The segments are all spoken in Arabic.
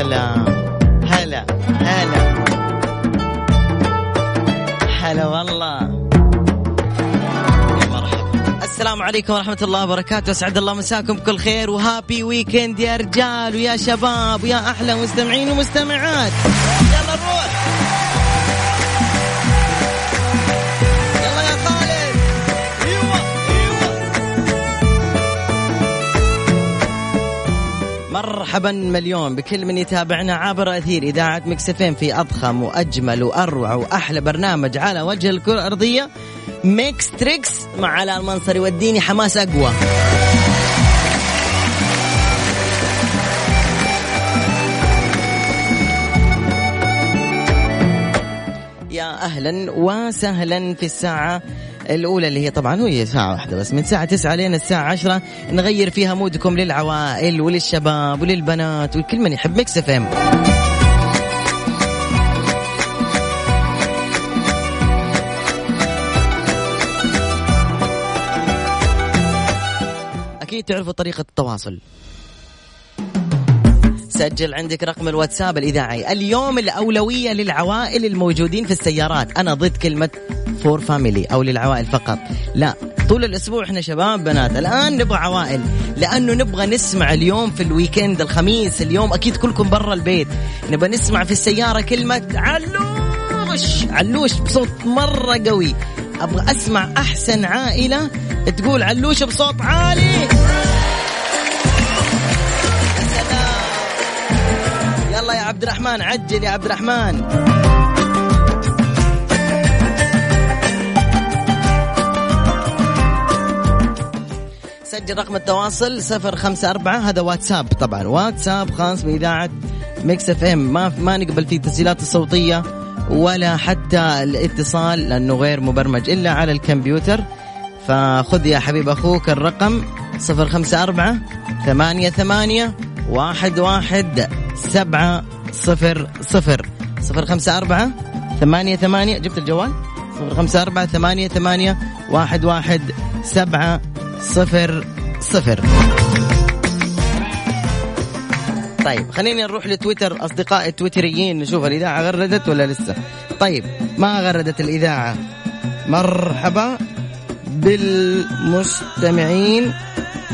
سلام. هلا هلا. هلا والله. السلام عليكم ورحمة الله وبركاته. أسعد الله مساكم بكل خير. وهابي ويكند يا رجال ويا شباب ويا أحلى مستمعين ومستمعات. مرحبا مليون بكل من يتابعنا عبر أثير إذاعة ميكس إف إم في أضخم وأجمل وأروع وأحلى برنامج على وجه الكرة الأرضية. ميكس تريكس مع علاء المنصري وديني حماس أقوى. يا أهلا وسهلا في الساعة الأولى اللي هي طبعا هي ساعة واحدة بس من الساعة 9 لين الساعة 10 نغير فيها مودكم للعوائل وللشباب وللبنات ولكل من يحب ميكس إف إم. أكيد تعرفوا طريقة التواصل. سجل عندك رقم الواتساب الإذاعي. اليوم الأولوية للعوائل الموجودين في السيارات. أنا ضد كلمة for family أو للعوائل فقط. لا طول الأسبوع إحنا شباب بنات. الآن نبغى عوائل لأنه نبغى نسمع اليوم في ال weekend الخميس اليوم أكيد كلكم برا البيت. نبغى نسمع في السيارة كلمة علوش علوش بصوت مرة قوي. أبغى أسمع أحسن عائلة تقول علوش بصوت عالي. عبد الرحمن عجل يا عبد الرحمن سجل رقم التواصل صفر خمسة أربعة هذا واتساب. طبعا واتساب خاص بإذاعة Mix FM. ما ما نقبل فيه التسجيلات الصوتية ولا حتى الاتصال لأنه غير مبرمج إلا على الكمبيوتر. فخذ يا حبيب أخوك الرقم صفر خمسة أربعة ثمانية ثمانية واحد واحد سبعة صفر صفر. صفر خمسة أربعة ثمانية ثمانية. جبت الجوال؟ صفر خمسة أربعة ثمانية ثمانية واحد واحد سبعة صفر صفر. طيب خلينا نروح لتويتر. أصدقائي التويتريين نشوف الإذاعة غردت ولا لسه؟ طيب ما غردت الإذاعة؟ مرحبا بالمستمعين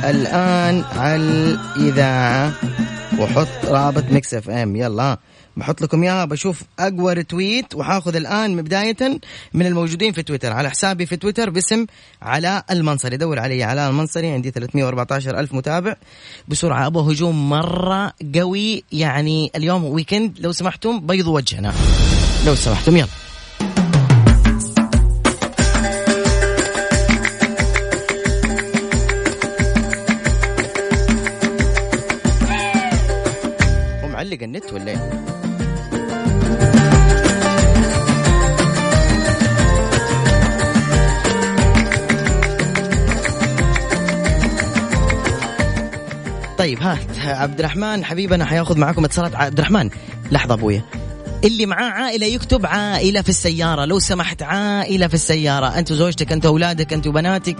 الآن على الإذاعة. وحط رابط Mix FM. يلا. بحط لكم اياها بشوف أقوى رتويت وحاخذ الآن بدايه من الموجودين في تويتر. على حسابي في تويتر باسم علاء المنصري. دور علي علاء المنصري عندي 314 ألف متابع. بسرعة أبغى هجوم مرة قوي. يعني اليوم ويكند لو سمحتم بيضوا وجهنا. لو سمحتم يلا. النت ولا إيه؟ طيب ها عبد الرحمن حبيبنا حياخذ معاكم اتصالات عبد الرحمن لحظة أبويا اللي معاه عائلة يكتب عائلة في السيارة. لو سمحت عائلة في السيارة. أنت وزوجتك أنت وأولادك أنت وبناتك.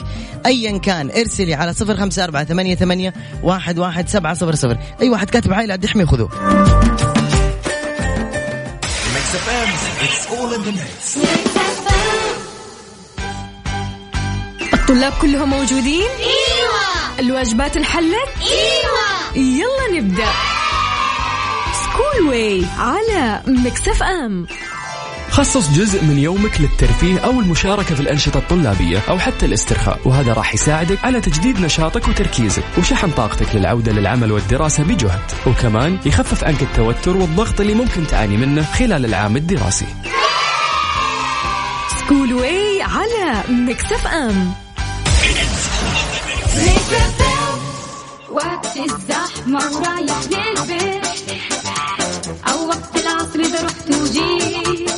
أيا كان. ارسلي على صفر خمسة أربعة ثمانية, ثمانية واحد, واحد سبعة صفر صفر. أي واحد كاتب عائلة عبد الحمي خذوه الطلاب كلهم موجودين؟ إيوه. الواجبات انحلت؟ إيوه. يلا نبدأ. School Way على Mix FM. خصص جزء من يومك للترفيه أو المشاركة في الأنشطة الطلابية أو حتى الاسترخاء وهذا راح يساعدك على تجديد نشاطك وتركيزك وشحن طاقتك للعودة للعمل والدراسة بجهد. وكمان يخفف عنك التوتر والضغط اللي ممكن تعاني منه خلال العام الدراسي. School Way على Mix FM. وقت الزحمة ورايح للبيت. أو وقت العصر إذا رحت وجيت.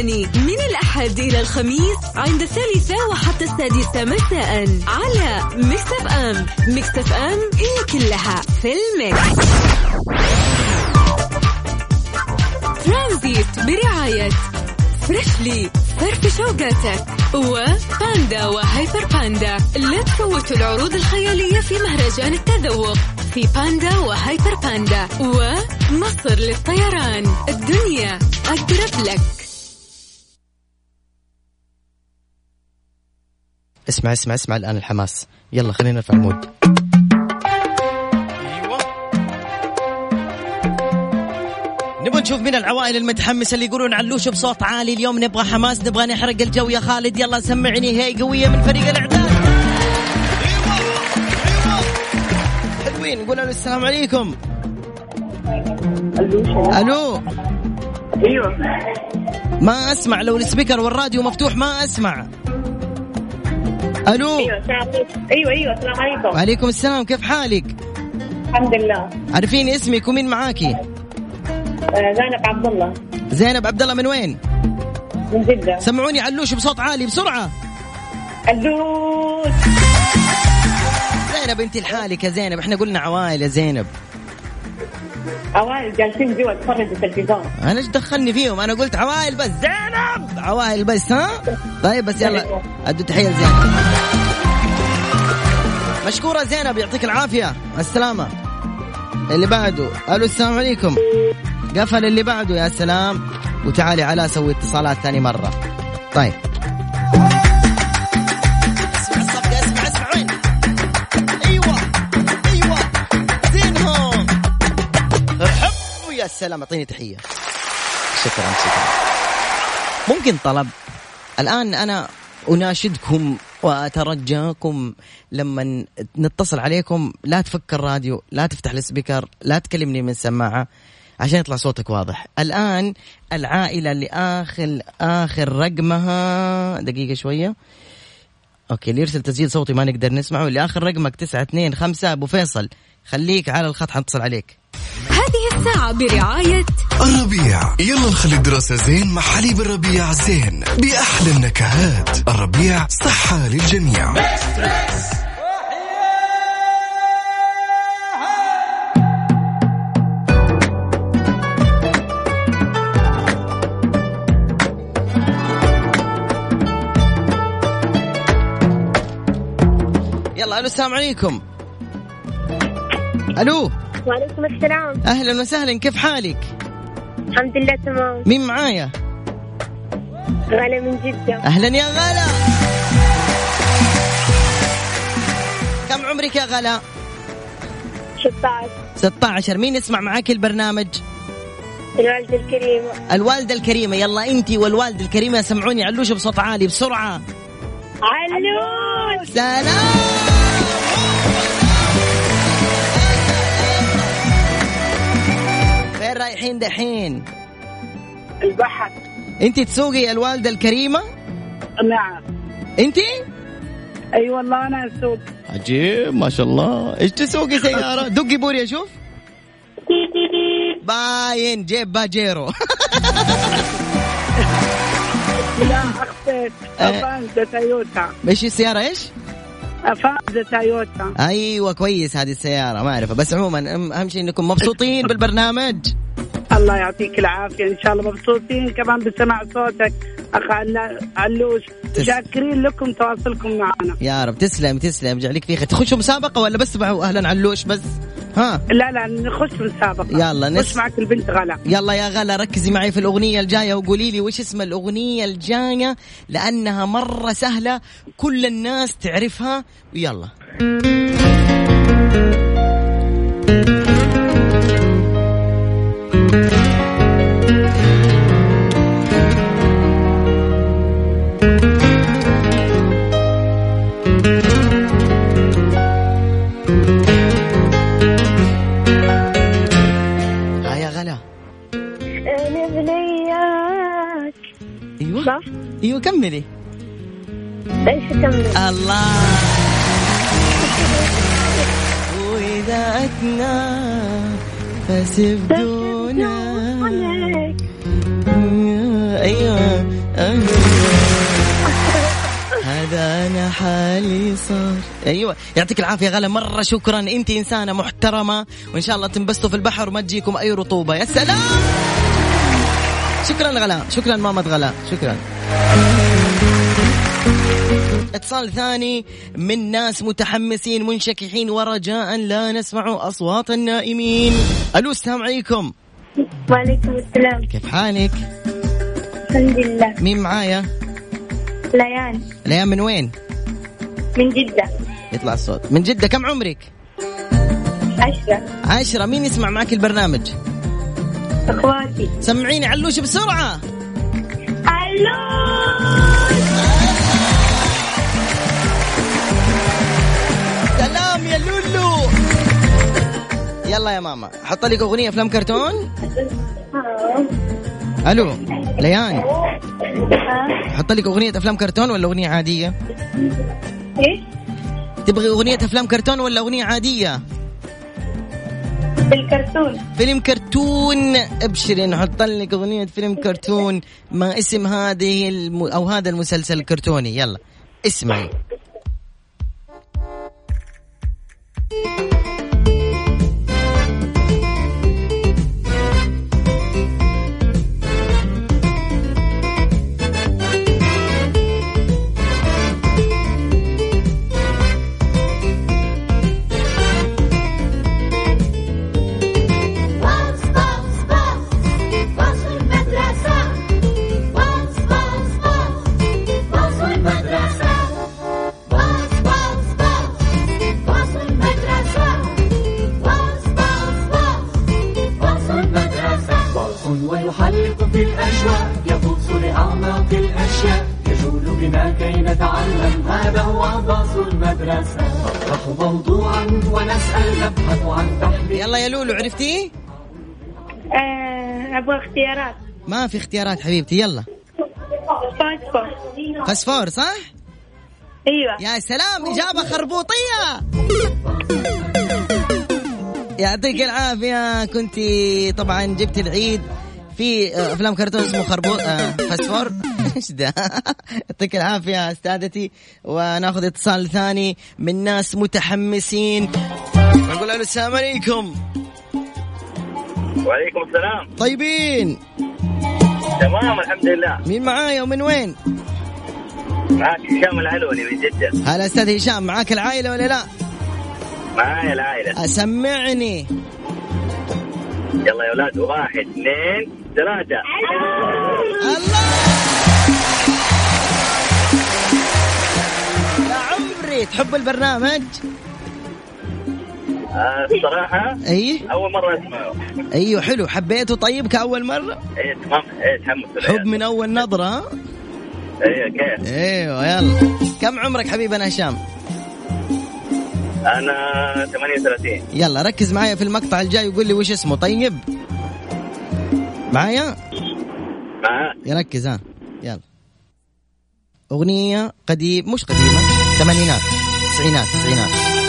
الثاني من الأحد إلى الخميس عند الثالثة وحتى السادسة مساء على Mix FM Mix FM هي كلها في ال mix. Transit برعاية Freshly فرفش أوقاتك وباندا وهيبر باندا. لا تفوتوا العروض الخيالية في مهرجان التذوق في باندا وهيبر باندا ومصر للطيران. الدنيا أقرب لك. اسمع اسمع اسمع الآن الحماس. يلا خلينا نرفع المود. أيوه. نبغى نشوف من العوائل المتحمسة اللي يقولون علوش بصوت عالي اليوم. نبغى حماس نبغى نحرق الجو يا خالد. يلا سمعني هي قوية من فريق الإعداد. أيوه أيوه. حلوين نقول السلام عليكم. ألو. أيوه. ما أسمع لو السبيكر والراديو مفتوح ما أسمع. ألو؟ أيوه السلام أيوه أيوه السلام عليكم. وعليكم السلام كيف حالك؟ الحمد لله. عارفين اسمك ومين معاكي؟ آه، زينب عبد الله. زينب عبد الله من وين؟ من جدة. سمعوني علوش بصوت عالي بسرعة. اللوت زينب انت لحالك يا زينب. إحنا قلنا عوائل يا زينب. اوائل جالسين جوا يتفرجوا التلفزيون. أنا إيش دخلني فيهم؟ أنا قلت عوائل بس. زينب! عوائل بس ها؟ طيب بس يلا ادوا تحية لزينب. مشكورة زينب يعطيك العافية. مع السلامة. اللي بعده. ألو السلام عليكم. قفل اللي بعده يا سلام. وتعالي على سوي اتصالات ثاني مرة. طيب. يا سلام أعطيني تحية. شكرا شكرا. ممكن طلب. الآن أنا أناشدكم وأترجاكم لما نتصل عليكم. لا تفك الراديو لا تفتح ال speaker لا تكلمني من سماعة عشان يطلع صوتك واضح. الآن العائلة اللي آخر اخر رقمها. دقيقة شوية. okay اللي يرسل تسجيل صوتي ما نقدر نسمعه. اللي آخر رقمك 925 أبو فيصل خليك على الخط حنتصل عليك. الساعة برعاية الربيع. يلا نخلي الدراسة زين مع حليب الربيع زين. بأحلى النكهات. الربيع صحة للجميع. يلا ألو السلام عليكم. ألو. وعليكم السلام. أهلا وسهلا كيف حالك؟ الحمد لله تمام. مين معايا؟ غالة من جدة. أهلا يا غلا كم عمرك يا غلا 16 16 مين يسمع معاك البرنامج؟ الوالدة الكريمة. الوالدة الكريمة. يلا انتي والوالدة الكريمة سمعوني علوش بصوت عالي بسرعة. علوش! سلام. رايحين دحين؟ البحر. انتي تسوقي الوالدة الكريمة؟ نعم. انتي أي والله أنا أسوق. عجيب ما شاء الله. إيش تسوقي سيارة؟ دقي بوري أشوف. باين جيب باجيرو. لا اخطيت افانزا تويوتا. إيش السيارة؟ إيش؟ افانزا تويوتا. أيوه كويس هذه السيارة ما أعرفها. بس عموما أهم شيء إنكم مبسوطين بالبرنامج. الله يعطيك العافية. إن شاء الله مبسوطين كمان بسمع صوتك. عل- علوش تس- شاكرين لكم تواصلكم معنا. يا رب. تسلم تسلم. يجعلك في خير تخشوا مسابقة ولا بس معه أهلا علوش بس؟ ها؟ لا لا نخش مسابقة. يلا، نس- نخش معك البنت غلا. يلا يا غلا ركزي معي في الأغنية الجاية وقولي لي وش اسم الأغنية الجاية لأنها مرة سهلة كل الناس تعرفها. ويلا. صح؟ أيوه كملي. إيش كمل؟ الله. وإذا أتنا فسبدونا. أيوه. هذا أنا حالي صار. أيوه يعطيك العافية غلا مرة شكرا. أنت إنسانة محترمة وإن شاء الله تنبسطوا في البحر وما تجيكم أي رطوبة. يا سلام! شكرا غلا. شكرا ماما غلا. شكرا. اتصال ثاني. من ناس متحمسين منشكحين ورجاء لا نسمع أصوات النائمين. ألو السلام عليكم. وعليكم السلام. كيف حالك؟ الحمد لله. مين معايا؟ ليان. ليان من وين؟ من جدة. يطلع الصوت. من جدة كم عمرك؟ عشرة. عشرة. مين يسمع معك البرنامج؟ اخواتي. سمعيني علوش بسرعة. ألو سلام يا لولو. يلا يا ماما حط لك أغنية أفلام كرتون. ألو ليان. حط لك أغنية أفلام كرتون ولا أغنية عادية؟ إيش؟ تبغي أغنية أفلام كرتون ولا أغنية عادية؟ بالكرتون فيلم كرتون. ابشري نحط لك أغنية فيلم كرتون ما اسم هذه الم... أو هذا المسلسل الكرتوني. يلا اسمعي. ما في اختيارات حبيبتي يلا. فسفور صح؟ أيوه. يا سلام إجابة خربوطية. يعطيك العافية كنت طبعا جبت العيد في آه، أفلام كرتون اسمه خربوط آه، فسفور إيش ده؟ يعطيك العافية أستاذتي. وناخذ اتصال ثاني من ناس متحمسين. نقول ألو السلام عليكم. وعليكم السلام. طيبين. تمام الحمد لله مين معايا ومن وين؟ معك هشام العلوني من جدة. هلا أستاذ هشام معاك العائلة ولا لا؟ معايا العائلة. أسمعني. يلا يا أولاد واحد اثنين ثلاثة. الله! يا عمري تحب البرنامج؟ آه، الصراحة أي؟ أول مرة أسمعه. أيوه حلو. حبيته طيب كأول مرة؟ إيه تمام. إيه تحمس حب من أول نظرة ها؟ إيه كيف؟ أيوه يلا. كم عمرك حبيبنا هشام؟ أنا 38 يلا ركز معايا في المقطع الجاي وقول لي وش اسمه. طيب. معايا؟ معاك. يركز ها. يلا. أغنية قديم مش قديمة ثمانينات تسعينات تسعينات.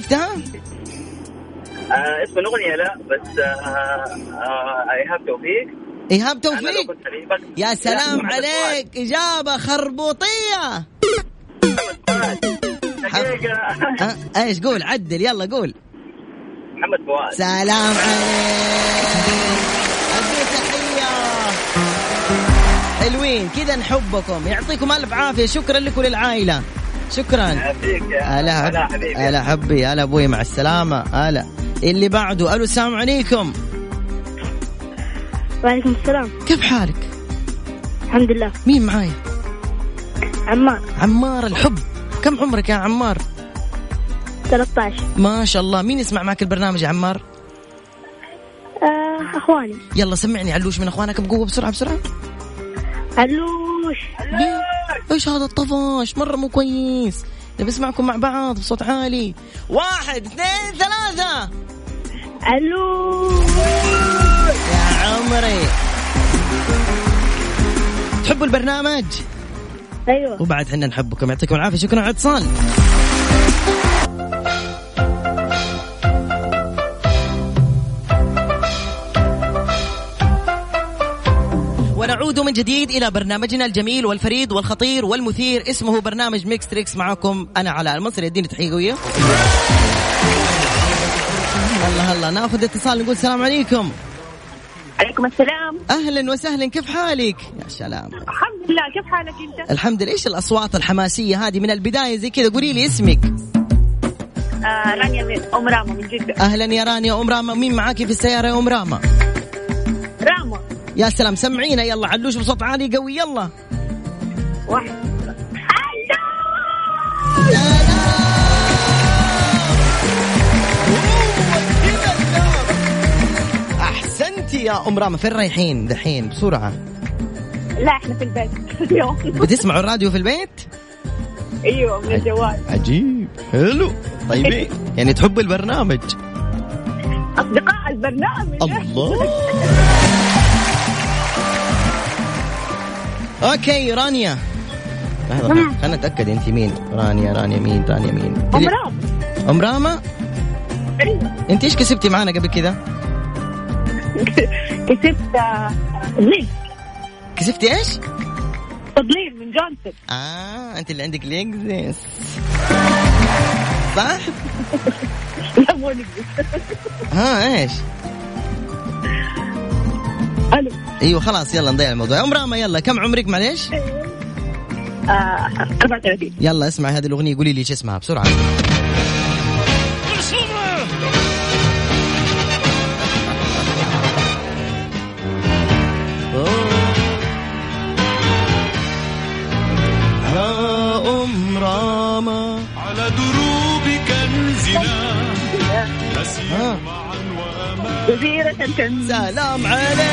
عرفتها؟ آه اسم الأغنية لا بس آه آه إيهاب توفيق ايهاب توفيق يا لا، سلام عليك إجابة خربوطية. ها إيش قول؟ عدل يلا قول. محمد فؤاد. سلام عليك. تحية. حلوين كذا نحبكم. يعطيكم ألف عافية. شكرا لك وللعائلة. شكرا. هلا هلا حب... حبيبي هلا حبي هلا أبوي مع السلامة. هلا. اللي بعده ألو السلام عليكم. وعليكم السلام. كيف حالك؟ الحمد لله. مين معاي عمار. عمار الحب. كم عمرك يا عمار؟ 13 ما شاء الله. مين يسمع معك البرنامج يا عمار؟ آه أخواني. يلا سمعني علوش من أخوانك بقوة بسرعة بسرعة. علوش. ليه؟ إيش هذا الطفش مرة مو كويس. نبي اسمعكم مع بعض بصوت عالي. واحد اثنين ثلاثة. علوش يا عمري. تحبوا البرنامج؟ أيوه. وبعد حنا نحبكم. يعطيكم العافية. شكرا على الاتصال. ونعود من جديد إلى برنامجنا الجميل والفريد والخطير والمثير. اسمه برنامج Mix Trix. معكم أنا علاء المصري. اديني تحية قوية. الله الله. ناخذ اتصال نقول السلام عليكم. عليكم السلام. أهلا وسهلا. كيف حالك؟ يا سلام. الحمد لله. كيف حالك أنت؟ الحمد لله. إيش الأصوات الحماسية هذه من البداية زي كذا؟ قولي لي اسمك. آه رانيا من أم راما من جدة. أهلا يا رانيا. أم راما. مين معاكي في السيارة؟ يا أم راما. راما. يا سلام سمعينا يلا علوش بصوت عالي قوي. يلا. واحد. أحسنتي يا أم راما فين رايحين دحين؟ بسرعة. لا إحنا في البيت. اليوم. بتسمعوا الراديو في البيت؟ أيوه من الجوال عجيب. حلو. طيب يعني تحبوا البرنامج؟ أصدقاء البرنامج. الله. okay رانيا. لحظة خلنا نتأكد أنت مين. رانيا رانيا مين؟ رانيا مين؟ أم راما أم راما؟ أيوه أنت إيش كسبتي معنا قبل كذا؟ كسبت آه، تظليل. كسبتي إيش؟ تظليل من جونسون. آه أنت اللي عندك Lexus صح؟ لا مو ها إيش؟ ألو أيوه خلاص يلا نضيع الموضوع. ام راما يلا كم عمرك؟ معليش. آه 34 يلا اسمع هذه الأغنية قولي لي إيش اسمها بسرعة. يا ام راما على دروب كنزنا جزيرة كنز سلام عليك.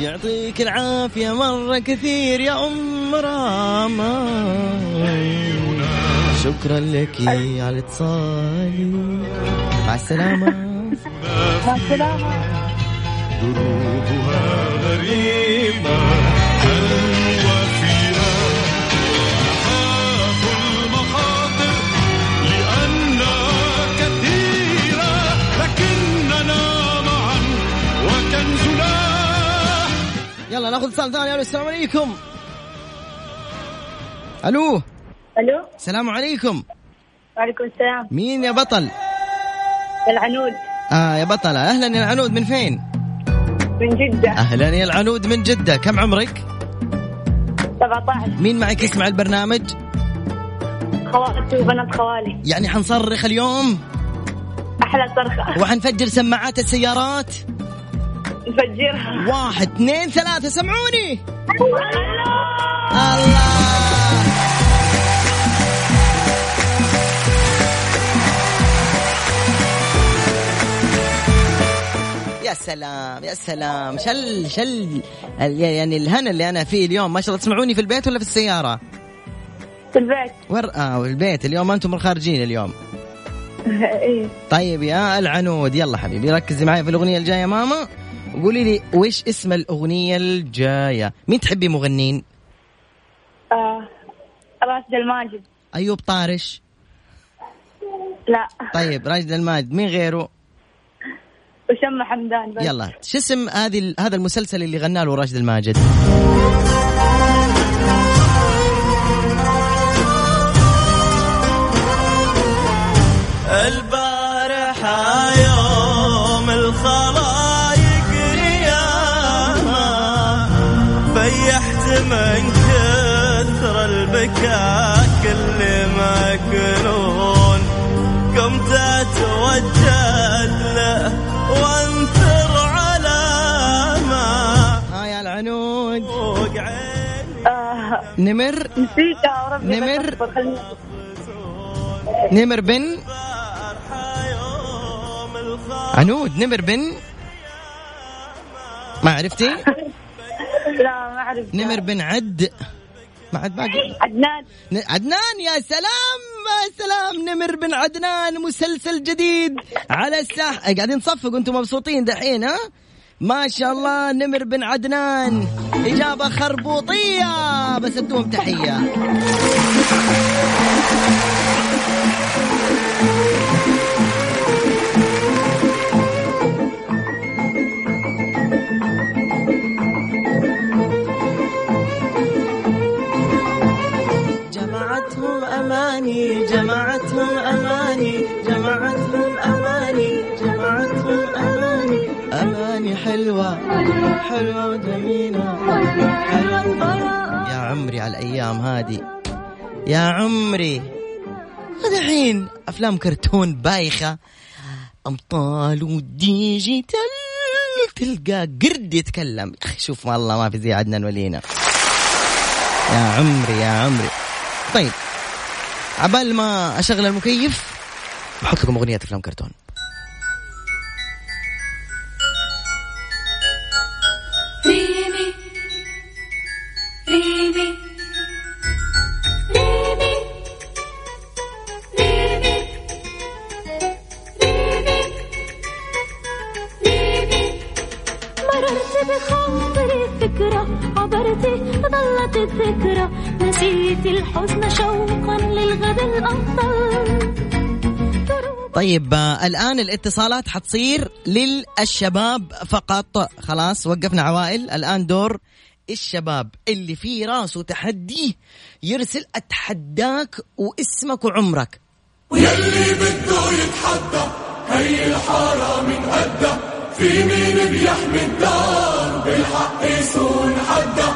يعطيك العافية مرة كثير يا أم راما شكرا لك على اتصالي. مع السلامة. مع السلامة. دروبها غريبة. يلا ناخذ اتصال ثاني. ألو السلام عليكم. ألو. ألو. السلام عليكم. وعليكم السلام. مين يا بطل؟ العنود. آه يا بطلة أهلا يا العنود من فين؟ من جدة. أهلا يا العنود من جدة. كم عمرك؟ 17 مين معك يسمع البرنامج؟ خواتي وبنات خوالي. يعني حنصرخ اليوم؟ أحلى صرخة. وحنفجر سماعات السيارات؟ نفجرها. واحد اثنين ثلاثة سمعوني؟ الله. يا سلام يا سلام. شل شل يعني الهنا اللي أنا فيه اليوم ما شاء الله تسمعوني في البيت ولا في السيارة؟ في البيت. ور آه البيت. اليوم أنتم خارجين اليوم. إيه. طيب يا العنود يلا حبيبي ركزي معي في الأغنية الجاية ماما. وقولي لي وش اسم الأغنية الجاية؟ مين تحبي مغنين آه راشد الماجد. أيوب طارش. لا. طيب راشد الماجد مين غيره؟ وشم حمدان بس. يلا شو اسم هذه هذا المسلسل اللي غنى له راشد الماجد؟ نمر. نسيتها وربي نمر. خليني نمر بن. عنود. نمر بن. ما عرفتي؟ لا ما أعرف نمر بن عد. ما عاد باقي. عدنان. عدنان يا سلام يا سلام. نمر بن عدنان مسلسل جديد. على الساحة. قاعدين تصفقوا أنتم مبسوطين دحين ها؟ ما شاء الله نمر بن عدنان. إجابة خربوطية. بس ادوهم تحية. جمعتهم أماني جمعتهم أماني. حلوة حلوة وجميلة حلوة يا عمري على الأيام هذه يا عمري. الحين أفلام كرتون بايخة. أبطال وديجيتال. تلقى قرد يتكلم. يا أخي شوف والله ما في زي عدنان ولينا. يا عمري يا عمري. طيب عبال ما أشغل المكيف بحط لكم أغنية أفلام كرتون. طيب آه الآن الاتصالات حتصير للشباب فقط. خلاص وقفنا عوائل. الآن دور الشباب. اللي في راسه تحدي يرسل أتحداك واسمك وعمرك. ويلي بده يتحدى هي الحارة من في مين بيحمي الدار؟ بالحق يسون حدا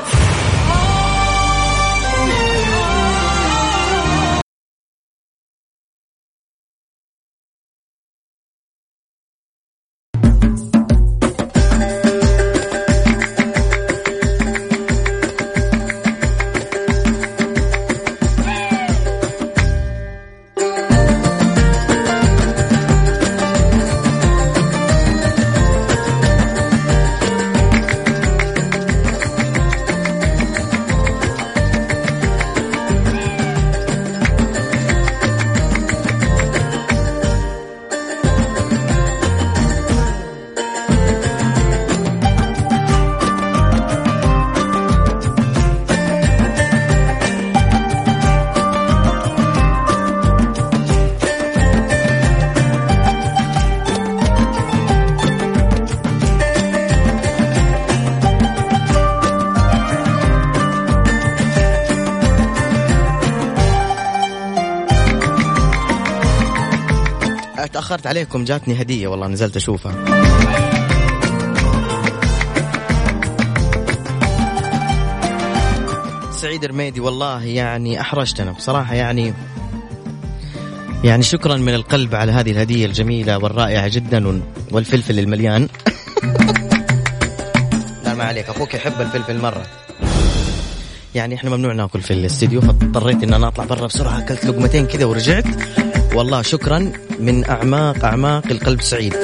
عليكم جاتني هدية والله نزلت أشوفها. سعيد رميدي والله يعني أحرجتنا بصراحة يعني يعني شكرا من القلب على هذه الهدية الجميلة والرائعة جدا وال- والفلفل المليان. لا ما عليك أخوك يحب الفلفل مرة. يعني إحنا ممنوع ناكل في الاستديو فاضطريت إن أنا أطلع برا بسرعة أكلت لقمتين كذا ورجعت. والله شكرا من أعماق أعماق القلب سعيد.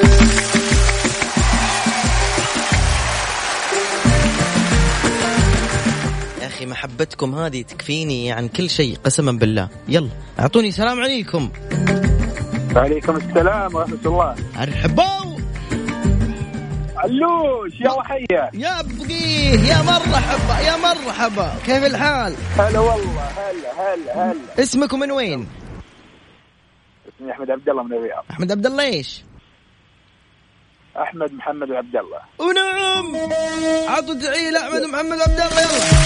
يا أخي محبتكم هذه تكفيني عن كل شيء قسما بالله. يلا أعطوني سلام عليكم. وعليكم السلام ورحمة الله. ارحبوا علوش يا وحية. يا بقيه يا مرحبا يا مرحبا. كيف الحال؟ هلا والله هلا هلا هلا. اسمكم من وين؟ اسمي أحمد عبد الله من الرياض. أحمد عبد الله إيش؟ أحمد محمد عبد الله ونعم! عطوا تحيه لأحمد محمد عبد الله يلا.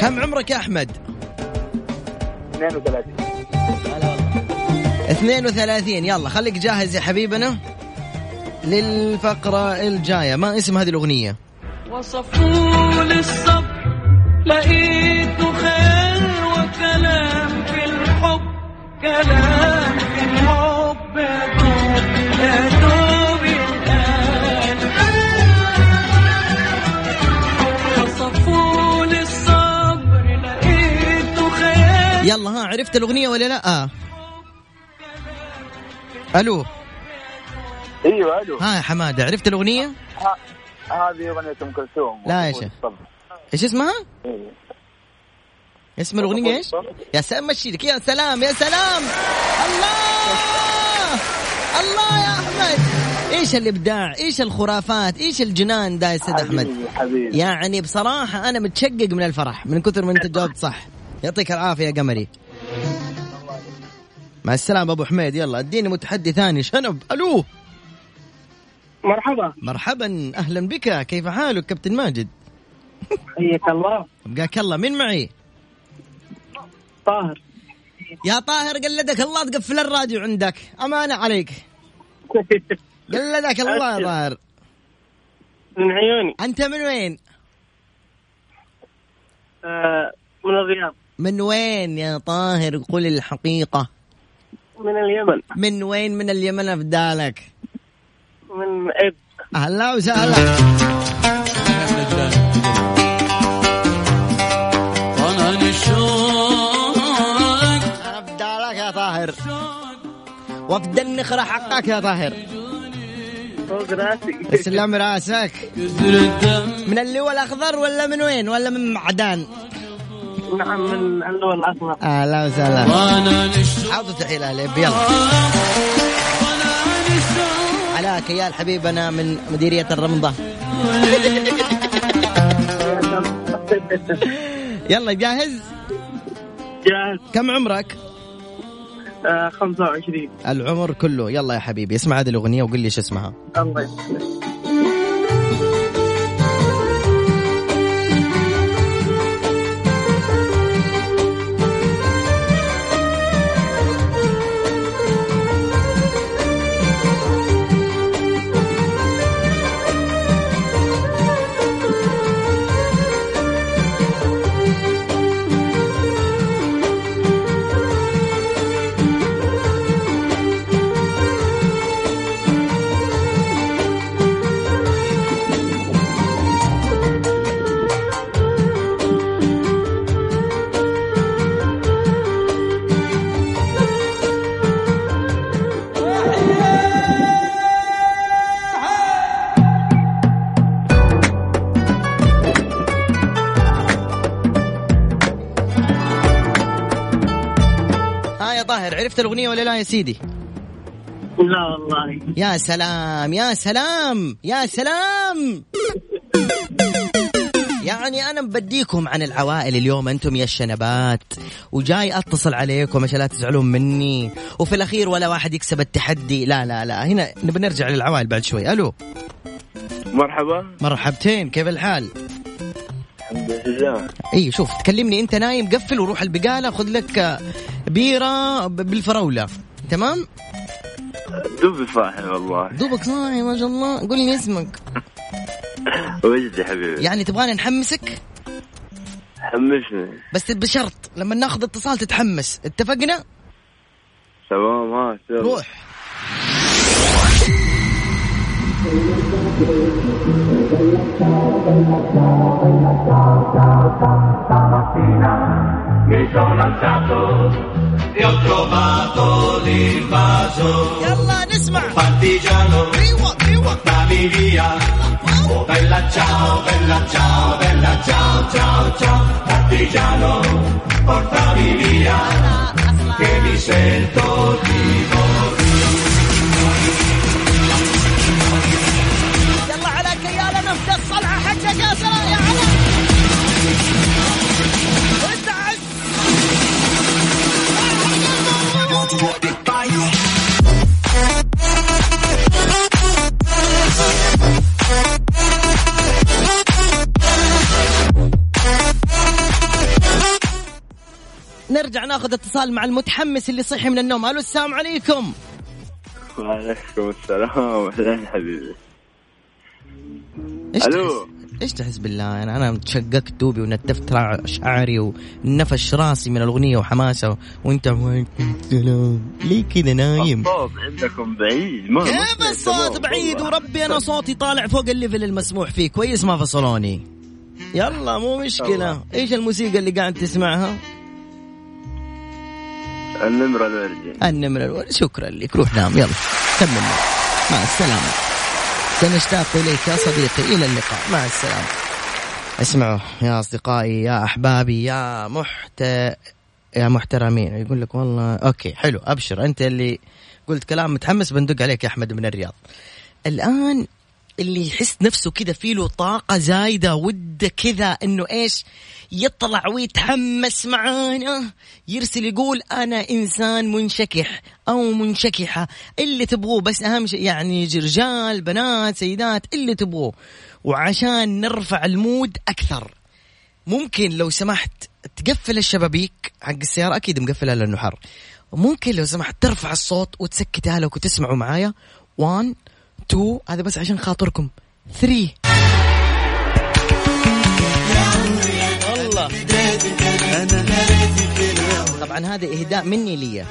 كم عمرك يا أحمد؟ 32 32 يلا خليك جاهز يا حبيبنا. للفقرة الجاية. ما اسم هذه الأغنية؟ وصفوا للصبر لقيت خير وكلام في الحب كلام في الحب يا دوب يا دوب الآن. وصفوا الصبر لقيت خير. يلا ها عرفت الأغنية ولا لا؟ آه. ألو. أيوه ألو. ها يا حمادة عرفت الأغنية؟ هذه أغنية أم كلثوم. لا يا شيخ. إيش اسمها. اسم الأغنية إيش؟ يا سلام مشي لك يا سلام يا سلام. الله! الله يا أحمد. إيش الإبداع؟ إيش الخرافات؟ إيش الجنان ده يا أستاذ أحمد؟ حبيبي حبيبي. يعني بصراحة أنا متشقق من الفرح من كثر ما أنت جاوبت صح. يعطيك العافية يا قمري. مع السلامة أبو حميد. يلا أديني متحدي ثاني. شنب؟ ألو. مرحبا. مرحبا. أهلا بك. كيف حالك كابتن ماجد؟ حياك الله. ابقاك الله. من معي؟ طاهر. يا طاهر قلدك الله تقفل الراديو عندك. أمانة عليك. قلدك الله يا طاهر. من عيوني. أنت من وين؟ آه من الرياض. من وين يا طاهر؟ قل الحقيقة. من اليمن. من وين من اليمن أفدالك؟ من إب. أهلا وسهلا. وفد النخرة حقك يا طاهر. فوق راسي. تسلم راسك. من اللواء الأخضر ولا من وين؟ ولا من معدان؟ نعم من اللون الاصفر أهلا وسهلا. عاوز تحيل أهل يلا. علاك يا الحبيب أنا من مديرية الرمضة. يلا جاهز؟ جاهز. كم عمرك؟ آه 25 العمر كله. يلا يا حبيبي اسمع هذه الأغنية وقل لي إيش اسمها. الله يسلمك. عرفت الأغنية ولا لا يا سيدي؟ لا والله. يا سلام يا سلام يا سلام. يعني أنا بديكم عن العوائل اليوم أنتم يا الشنبات. وجاي أتصل عليكم عشان لا تزعلون مني. وفي الأخير ولا واحد يكسب التحدي. لا لا لا. هنا نبي نرجع للعوائل بعد شوي. ألو. مرحبا. مرحبتين. كيف الحال؟ الحمد لله. إي شوف تكلمني أنت نايم قفل وروح البقالة. خذ لك آه، بيرة ب- بالفراولة. تمام؟ دوبي صاحي والله. دوبك صاحي ما شاء الله. قول لي اسمك. وجدي حبيبي. يعني تبغاني نحمسك؟ حمسني. بس بشرط لما ناخذ اتصال تتحمس. اتفقنا؟ تمام ها mi sono alzato e ho trovato l'invaso. Yalla. Partigiano, riwa, portami via. Oh bella ciao, bella ciao, bella ciao, ciao, ciao. Partigiano, portami via, che mi sento di morire. ناخذ اتصال مع المتحمس اللي صحي من النوم. ألو السلام عليكم. وعليكم السلام. أهلا حبيبي. إيش ألو. تحس إيش تحس بالله؟ أنا أنا تشققت ثوبي ونتفت شعري ونفش راسي من الأغنية وحماسة وأنت وعليكم السلام ليه كذا نايم؟ الصوت عندكم بعيد. ما كيف الصوت؟ بعيد. وربي أنا صوتي طالع فوق ال level المسموح فيه. كويس ما فصلوني. يلا مو مشكلة. الله. إيش الموسيقى اللي قاعد تسمعها؟ النمرة الورجي النمرة الأولى شكرا لك. روح نام. يلا. كمل. مع السلامة. سنشتاق إليك يا صديقي. إلى اللقاء. مع السلامة. اسمعوا يا أصدقائي يا أحبابي يا محت يا محترمين. يقول لك والله أوكي حلو. أبشر. أنت اللي قلت كلام متحمس بندق عليك يا أحمد من الرياض. الآن اللي يحس نفسه كذا فيه له طاقة زايدة وده كذا إنه إيش؟ يطلع ويتحمس معانا. يرسل يقول أنا إنسان منشكح أو منشكحة. اللي تبغوه بس أهم شيء يعني رجال بنات سيدات اللي تبغوه. وعشان نرفع المود أكثر. ممكن لو سمحت تقفل الشبابيك حق السيارة أكيد مقفلها لأنه حر. ممكن لو سمحت ترفع الصوت وتسكتها لك وتسمعوا معايا. 1 2 هذا بس عشان خاطركم. 3 والله طبعا هذا إهداء مني لي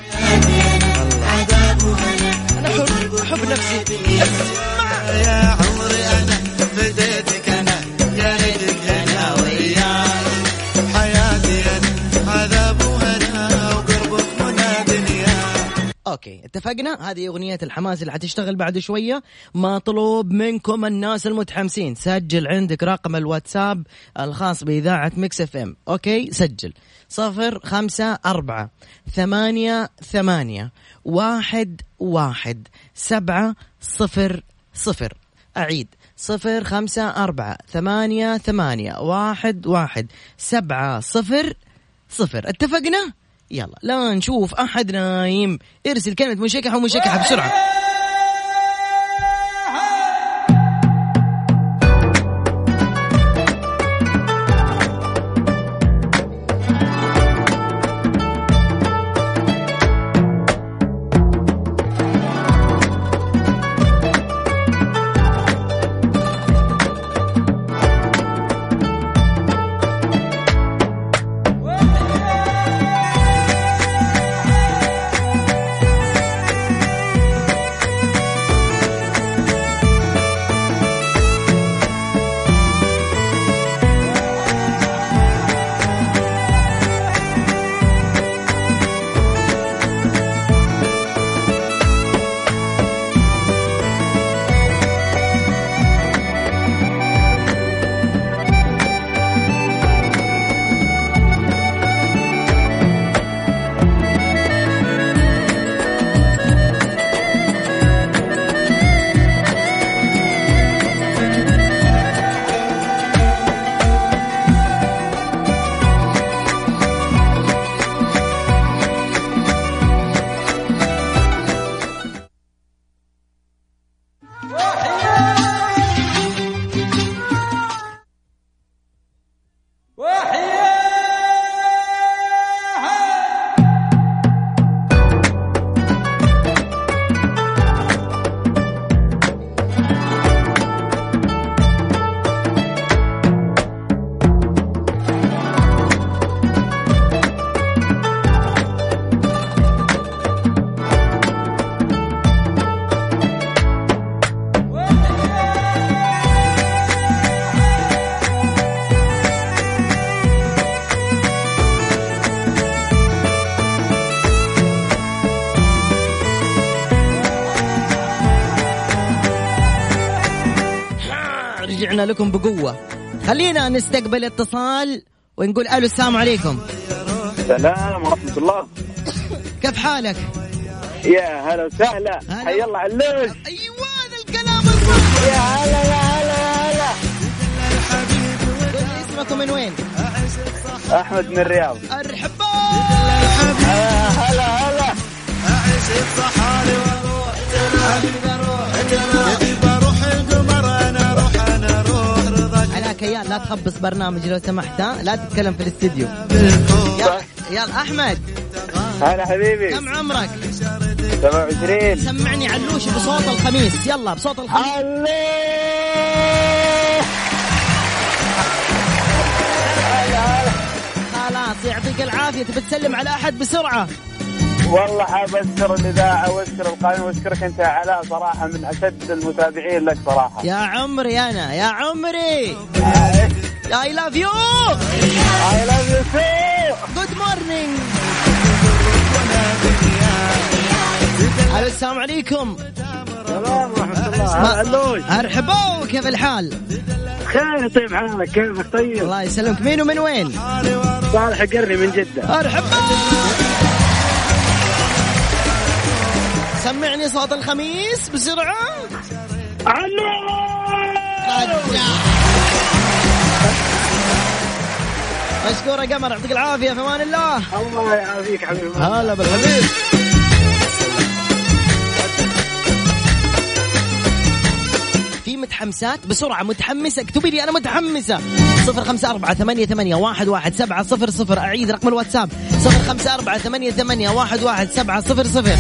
احب احب نفسي يا عمري أنا okay اتفقنا؟ هذه أغنية الحماس اللي حتشتغل بعد شوية. مطلوب منكم الناس المتحمسين. سجل عندك رقم الواتساب الخاص بإذاعة Mix FM. okay سجل. صفر خمسة أربعة ثمانية ثمانية واحد واحد سبعة صفر صفر. أعيد. صفر خمسة أربعة ثمانية ثمانية واحد واحد سبعة صفر صفر. اتفقنا؟ يلا. لا نشوف أحد نايم. ارسل كلمة منشكحة ومنشكحة بسرعة. رجعنا لكم بقوة. خلينا نستقبل اتصال ونقول ألو السلام عليكم. السلام ورحمة الله. كيف حالك؟ يا هلا وسهلا. هلا. حي الله علوش أيوه هذا الكلام الصح. يا هلا يا هلا يا هلا. قول لي اسمك ومن وين؟ أحمد من الرياض. أرحبا. هلا هلا. اعيش بصحاري وأروح تنام كيان لا تخبص برنامج لو سمحت؟ لا تتكلم في الاستديو. يلا يلا أحمد. هلا حبيبي. كم عمرك؟ 27 سمعني علوش بصوت الخميس. يلا بصوت الخميس. خلاص يعطيك العافية. تبي تسلم على أحد بسرعة؟ والله حاب اشكر الاذاعه واشكر القائمة واشكرك أنت يا علاء صراحة من أشد المتابعين لك صراحة. يا عمري أنا يا عمري. You. I love you too. Good morning. ألو السلام عليكم. سلام ورحمة الله. ارحبوا كيف الحال؟ خير طيب حالك؟ كيفك؟ طيب. الله يسلمك. مين ومن وين؟ صالح قرني من جدة. ارحبوا سمعني صوت الخميس بسرعة. مشكورة قمر يعطيك العافية في أمان الله. الله يعافيك حبيبي. هلا بالحبيب. في متحمسات بسرعة متحمسة اكتبي لي أنا متحمسة؟ صفر خمسة أربعة ثمانية, ثمانية واحد, واحد سبعة صفر صفر. أعيد رقم الواتساب. صفر خمسة أربعة ثمانية, ثمانية واحد, واحد سبعة صفر صفر.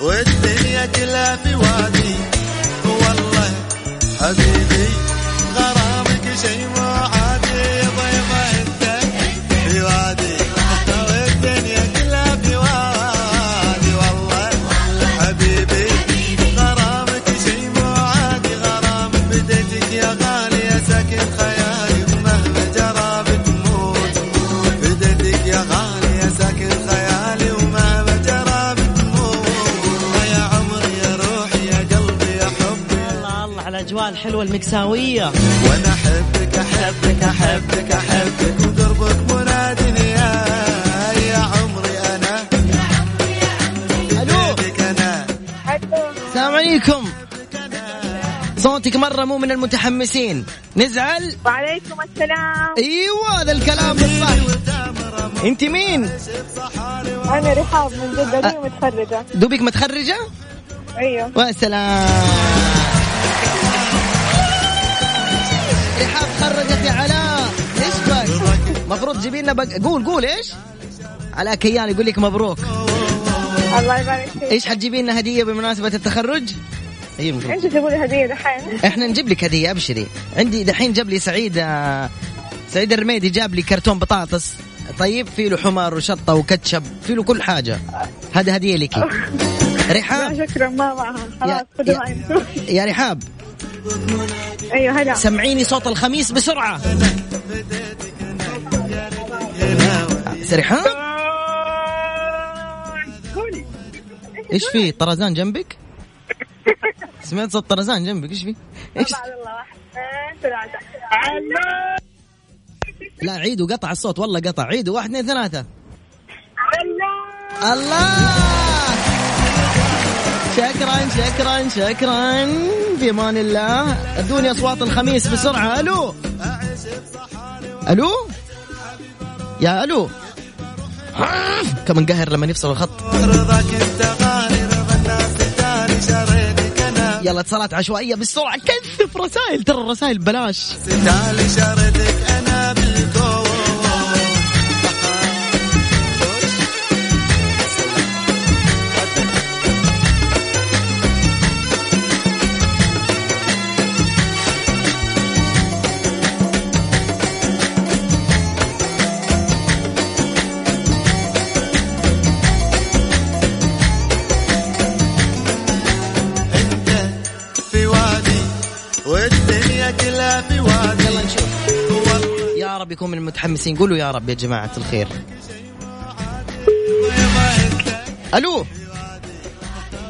والدنيا كلها في وادي. والله حبيبي. الحلوة المكساوية وأنا أحبك أحبك أحبك أحبك وقربك منادني يا يا عمري أنا. ألو. السلام عليكم. صوتك مرة مو من المتحمسين. نزعل. وعليكم السلام. أيوه هذا الكلام الصح أنت مين؟ أنا رحاب من متخرجة. دوبك متخرجة؟ أيوه. وسلام. رحاب خرجت يا علاء إيش بك مفروض تجيبي لنا بق... قول قول إيش؟ علاء كيان يقول لك مبروك. الله يبارك فيك. إيش حتجيبي لنا هدية بمناسبة التخرج؟ هي المفروض انت تقولي هدية دحين؟ إحنا نجيب لك هدية أبشري. عندي دحين جاب لي سعيد آه، سعيد الرميدي جاب لي كرتون بطاطس. طيب في له حمر وشطة وكاتشب في له كل حاجة. هذا هدية لك. رحاب. شكرا ما معها. خلاص يا- يا- يا رحاب. أيوه هلا. سمعيني صوت الخميس بسرعة. رحاب إيش في طرزان جنبك؟ سمعت صوت طرزان جنبك إيش في؟ إيش؟ لا عيدوا قطع الصوت والله قطع. عيدوا واحد اثنين ثلاثة. الله! شكرا شكرا شكرا. في أمان الله. ادوني اصوات الخميس بسرعة. ألو؟ ألو؟ يا ألو؟ كم نقهر لما يفصل الخط. يلا اتصالات عشوائية بسرعة. كثف رسائل؟ ترى الرسائل بلاش. تالي شريتك أنا بالكون رب يكون من المتحمسين. قولوا يا رب يا جماعة الخير. ألو.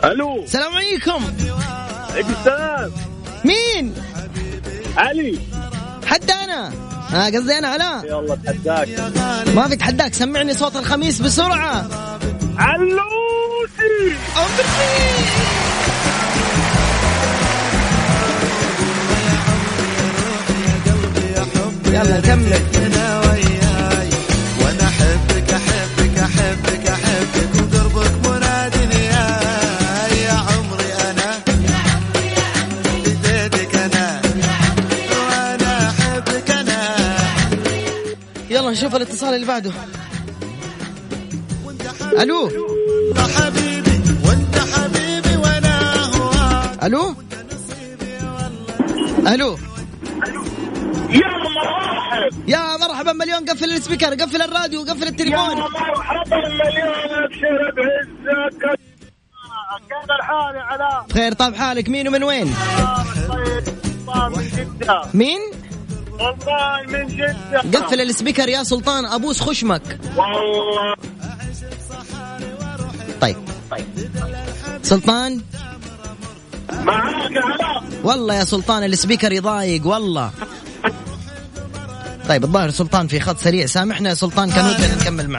ألو. السلام عليكم. عليكم السلام. مين؟ علي. حد أنا آه قصدي أنا علاء يلا اتحداك ما في تحداك سمعني صوت الخميس بسرعة. علوسي. أمري يلا نكمل أنا وياي وأنا أحبك أحبك أحبك أحبك وقربك منادني يا يا عمري أنا بديتك أنا وأنا أحبك أنا. يلا نشوف الاتصال اللي بعده. ألو؟ يا حبيبي وأنت حبيبي وأنا هواك ألو؟ ألو؟ يا مرحب يا مرحبا مليون قفل ال speaker قفل الراديو قفل التليفون. مرحبا مليون أبشر بعزك كيف الحال يا علاء؟ بخير طاب حالك. مين ومن وين؟ طيب طيب من جدة. مين؟ والله من جد قفل ال speaker يا سلطان أبوس خشمك. والله. طيب. سلطان؟ معاك هلا والله يا سلطان ال speaker يضايق والله. طيب الظاهر سلطان في خط سريع. سامحنا يا سلطان كان ودنا نكمل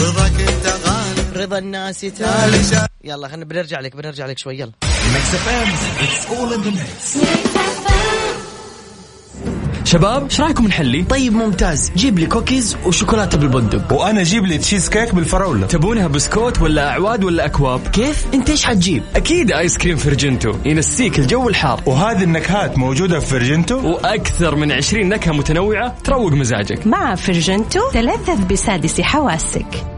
رضاك انت غالي رضا الناس تالي يلا خلينا بنرجع لك بنرجع لك شوي. يلا. شباب إيش رأيكم نحلي؟ طيب ممتاز. جيب لي كوكيز وشوكولاتة بالبندق. وأنا أجيب لي تشيز كيك بالفراولة. تبونها بسكوت ولا أعواد ولا أكواب؟ كيف؟ أنت إيش حتجيب؟ أكيد ice cream فرجنتو. ينسيك الجو الحار. وهذه النكهات موجودة في فيرجنتو وأكثر من 20 نكهة متنوعة تروق مزاجك. مع فرجنتو تلذذ بسادس حواسك.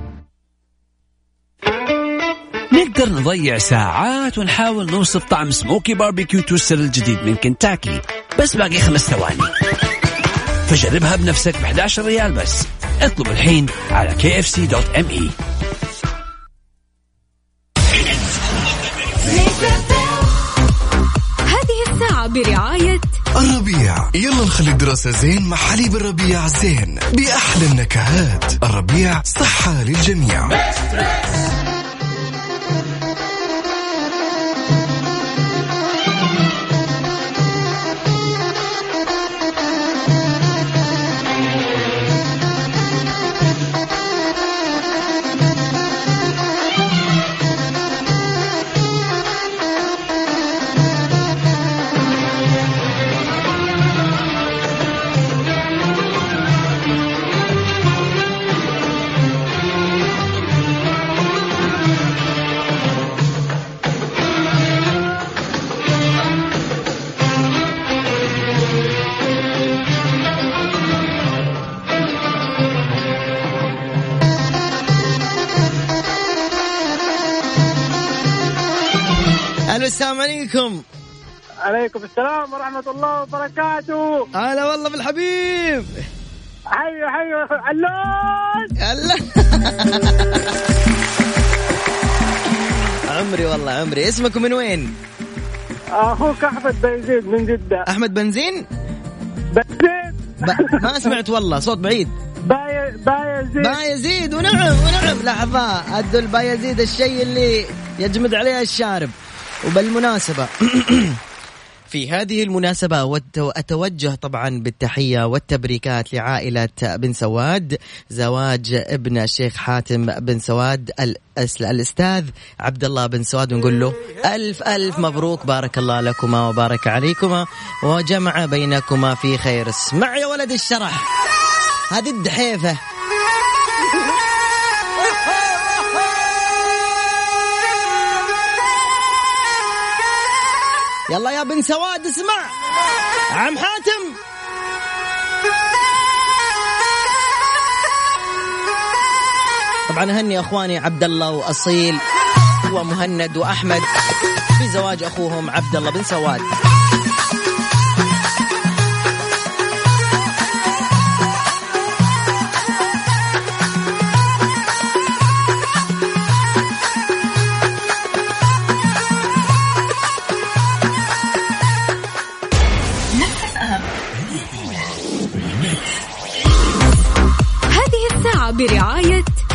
نقدر نضيع ساعات ونحاول نوصف طعم smoky barbecue toaster الجديد من كنتاكي. بس باقي خمس ثواني. فجربها بنفسك ب 11 ريال بس. اطلب الحين على kfc.me هذه الساعة برعاية الربيع. يلا نخلي الدراسة زين مع حليب الربيع زين. بأحلى النكهات. الربيع صحة للجميع. السلام عليكم. عليكم السلام ورحمة الله وبركاته. هلا والله بالحبيب. حيو حيو علون هلا عمري والله عمري. اسمكم من وين؟ أخوك أحمد بيزيد من جدة. أحمد بنزين؟ بيزيد ب... ما سمعت والله صوت بعيد. باي بايزيد بايزيد ونعم ونعم. لحظة أدوا البايزيد الشيء اللي يجمد عليه الشارب. وبالمناسبة في هذه المناسبة أتوجه طبعا بالتحية والتبريكات لعائلة بن سواد زواج ابن الشيخ حاتم بن سواد الأس- الأستاذ عبد الله بن سواد ونقول له ألف ألف مبروك بارك الله لكما وبارك عليكما وجمع بينكما في خير. اسمع يا ولد الشرح هذه الدحيفة. يلا يا بن سواد اسمع. عم حاتم. طبعا أهني أخواني عبد الله واصيل ومهند وأحمد في زواج أخوهم عبد الله بن سواد.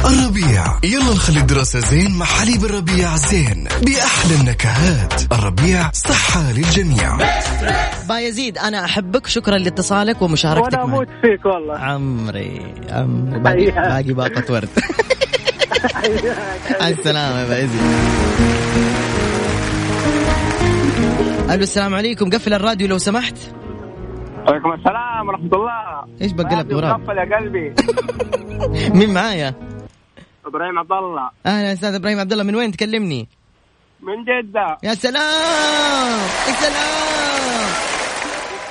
الربيع. يلا نخلي الدراسة زين مع حليب الربيع زين بأحلى النكهات. الربيع صحة للجميع. بايزيد أنا أحبك شكرا لاتصالك ومشاركتك وأنا معي. أموت فيك والله. عمري عمري. باقي, باقي باقة ورد. السلامة يا بايزيد ألو السلام عليكم. قفل الراديو لو سمحت. عليكم السلام ورحمة الله. إيش بقلب غراب قفل يا قلبي. مين معايا؟ إبراهيم عبد الله. أهلا أستاذ إبراهيم عبد الله من وين تكلمني؟ من جدة. يا سلام! يا سلام!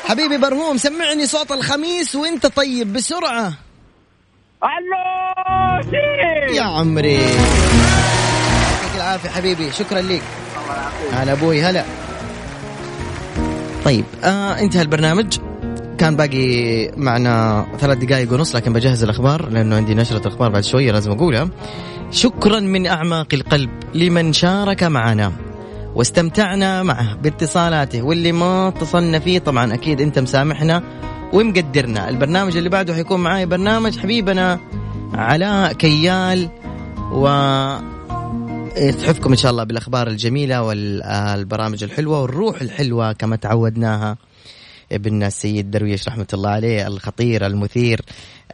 حبيبي برهوم سمعني صوت الخميس وأنت طيب بسرعة. علوشي يا عمري. يعطيك العافية حبيبي شكرا لك. هلا أبوي هلا. طيب آه انتهى البرنامج. كان باقي معنا ثلاث دقائق ونص لكن بجهز الأخبار لأنه عندي نشرة أخبار بعد شوية لازم أقولها. شكرا من أعماق القلب لمن شارك معنا واستمتعنا معه باتصالاته واللي ما اتصلنا فيه طبعا أكيد أنت مسامحنا ومقدرنا. البرنامج اللي بعده حيكون معاي برنامج حبيبنا علاء كيال و يتحفكم إن شاء الله بالأخبار الجميلة والبرامج الحلوة والروح الحلوة كما تعودناها. ابن السيد درويش رحمة الله عليه الخطير المثير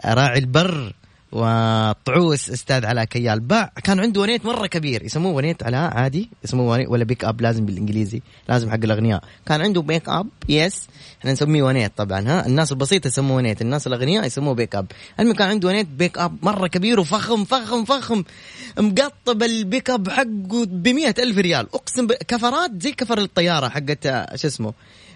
راعي البر وطعوس أستاذ علاء كيال. باع كان عنده ونيت مرة كبير يسموه ونيت علاء عادي يسموه ونيت ولا بيك اب لازم بالإنجليزي لازم حق الأغنياء. كان عنده pickup yes إحنا نسميه ونيت طبعا ها؟ الناس البسيطة يسموه ونيت الناس الأغنياء يسموه بيك اب المهم كان عنده ونيت بيك اب مرة كبير وفخم فخم فخم مقطب البيك اب حقه ب ألف ريال. أقسم كفرات زي كفر الطيارة حقت شو اسمه؟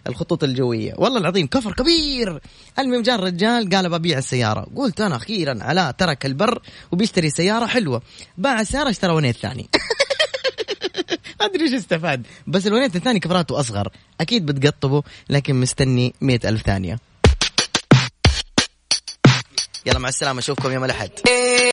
الخطوط الجوية. والله العظيم كفر كبير. المهم جاء الرجال قال ببيع السيارة. قلت أنا أخيرا علاء ترك البر وبيشتري سيارة حلوة. باع السيارة اشترى ونيت ثاني. أدري إيش استفاد. بس الونيت الثاني كفراته أصغر. أكيد بتقطبه لكن مستني مئة ألف ثانية. يلا مع السلامة أشوفكم يوم الأحد.